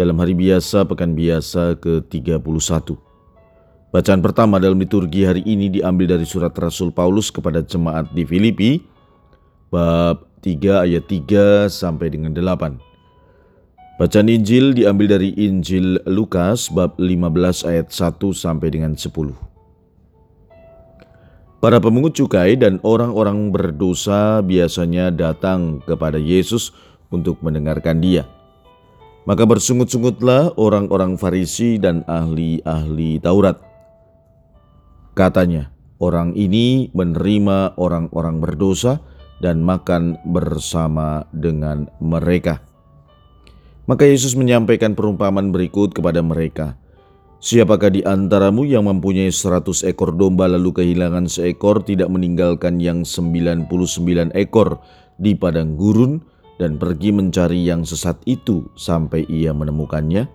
dalam hari biasa pekan biasa ke-31. Bacaan pertama dalam liturgi hari ini diambil dari surat Rasul Paulus kepada jemaat di Filipi bab 3 ayat 3 sampai dengan 8. Bacaan Injil diambil dari Injil Lukas bab 15 ayat 1 sampai dengan 10. Para pemungut cukai dan orang-orang berdosa biasanya datang kepada Yesus untuk mendengarkan dia. Maka bersungut-sungutlah orang-orang Farisi dan ahli-ahli Taurat. Katanya, orang ini menerima orang-orang berdosa dan makan bersama dengan mereka. Maka Yesus menyampaikan perumpamaan berikut kepada mereka. Siapakah di antaramu yang mempunyai seratus ekor domba lalu kehilangan seekor tidak meninggalkan yang sembilan puluh sembilan ekor di padang gurun dan pergi mencari yang sesat itu sampai ia menemukannya.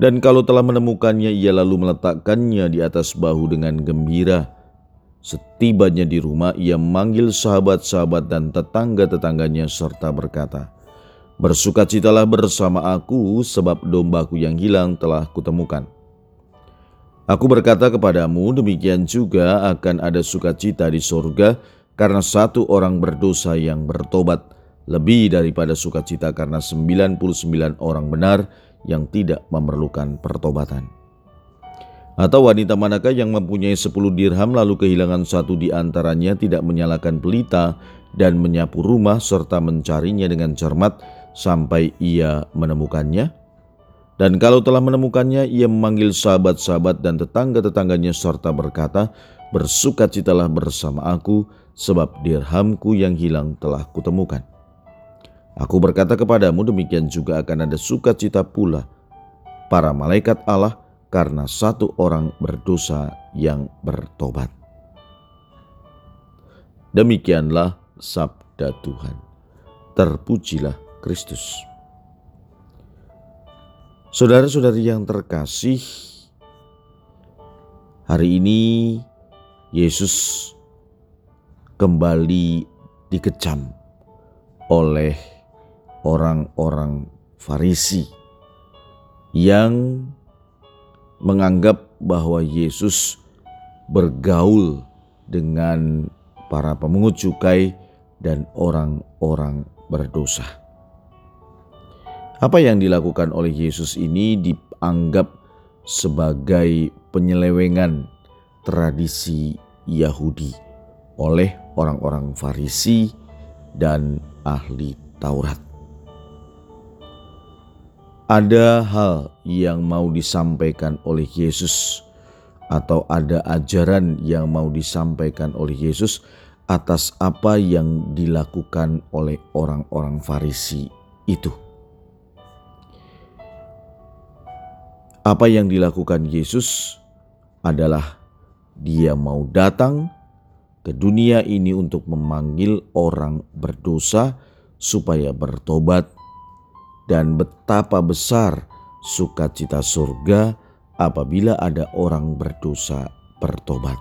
Dan kalau telah menemukannya, ia lalu meletakkannya di atas bahu dengan gembira. Setibanya di rumah, ia memanggil sahabat-sahabat dan tetangga-tetangganya serta berkata, Bersukacitalah bersama aku sebab dombaku yang hilang telah kutemukan. Aku berkata kepadamu demikian juga akan ada sukacita di sorga karena satu orang berdosa yang bertobat lebih daripada sukacita karena 99 orang benar yang tidak memerlukan pertobatan. Atau wanita manakah yang mempunyai 10 dirham lalu kehilangan satu di antaranya tidak menyalakan pelita dan menyapu rumah serta mencarinya dengan cermat sampai ia menemukannya? Dan kalau telah menemukannya, ia memanggil sahabat-sahabat dan tetangga-tetangganya serta berkata, Bersukacitalah bersama aku, sebab dirhamku yang hilang telah kutemukan. Aku berkata kepadamu demikian juga akan ada sukacita pula para malaikat Allah karena satu orang berdosa yang bertobat. Demikianlah sabda Tuhan. Terpujilah Kristus. Saudara-saudari yang terkasih, hari ini Yesus kembali dikecam oleh orang-orang Farisi yang menganggap bahwa Yesus bergaul dengan para pemungut cukai dan orang-orang berdosa. Apa yang dilakukan oleh Yesus ini dianggap sebagai penyelewengan tradisi Yahudi oleh orang-orang Farisi dan ahli Taurat. Ada hal yang mau disampaikan oleh Yesus, atau ada ajaran yang mau disampaikan oleh Yesus atas apa yang dilakukan oleh orang-orang Farisi itu. Apa yang dilakukan Yesus adalah Dia mau datang ke dunia ini untuk memanggil orang berdosa supaya bertobat dan betapa besar sukacita surga apabila ada orang berdosa bertobat.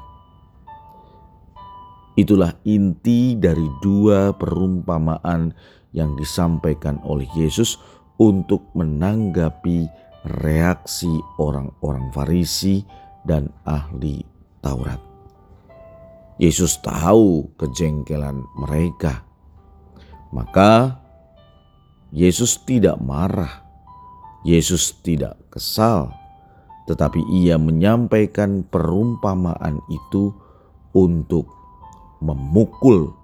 Itulah inti dari dua perumpamaan yang disampaikan oleh Yesus untuk menanggapi reaksi orang-orang Farisi dan ahli Taurat. Yesus tahu kejengkelan mereka maka Yesus tidak marah, Yesus tidak kesal, tetapi ia menyampaikan perumpamaan itu untuk memukul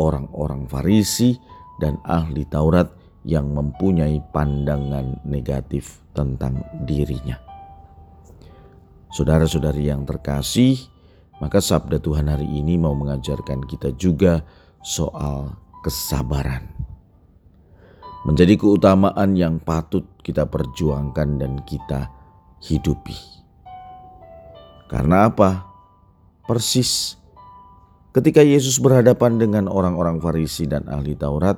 orang-orang Farisi dan ahli Taurat yang mempunyai pandangan negatif tentang dirinya. Saudara-saudari yang terkasih, maka sabda Tuhan hari ini mau mengajarkan kita juga soal kesabaran. Menjadi keutamaan yang patut kita perjuangkan dan kita hidupi. Karena apa? Persis ketika Yesus berhadapan dengan orang-orang Farisi dan ahli Taurat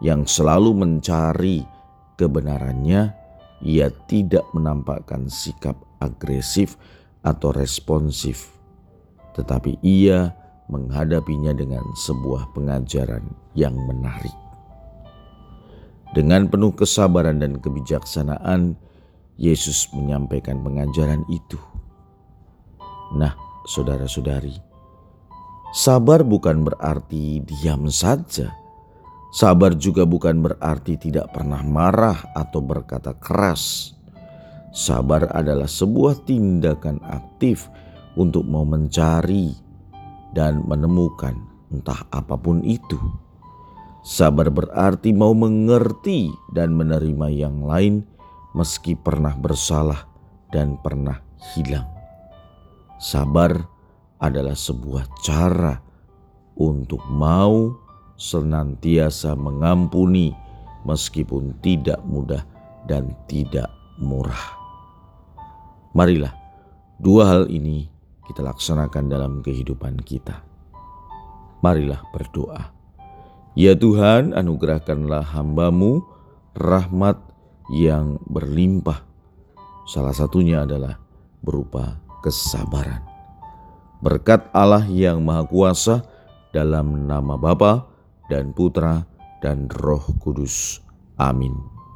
yang selalu mencari kebenarannya, ia tidak menampakkan sikap agresif atau responsif, tetapi ia menghadapinya dengan sebuah pengajaran yang menarik. Dengan penuh kesabaran dan kebijaksanaan, Yesus menyampaikan pengajaran itu. Nah, saudara-saudari, sabar bukan berarti diam saja. Sabar juga bukan berarti tidak pernah marah atau berkata keras. Sabar adalah sebuah tindakan aktif untuk mau mencari dan menemukan entah apa pun itu. Sabar berarti mau mengerti dan menerima yang lain meski pernah bersalah dan pernah hilang. Sabar adalah sebuah cara untuk mau senantiasa mengampuni meskipun tidak mudah dan tidak murah. Marilah dua hal ini kita laksanakan dalam kehidupan kita. Marilah berdoa. Ya Tuhan, anugerahkanlah hambamu rahmat yang berlimpah. Salah satunya adalah berupa kesabaran. Berkat Allah yang Maha Kuasa dalam nama Bapa dan Putra dan Roh Kudus. Amin.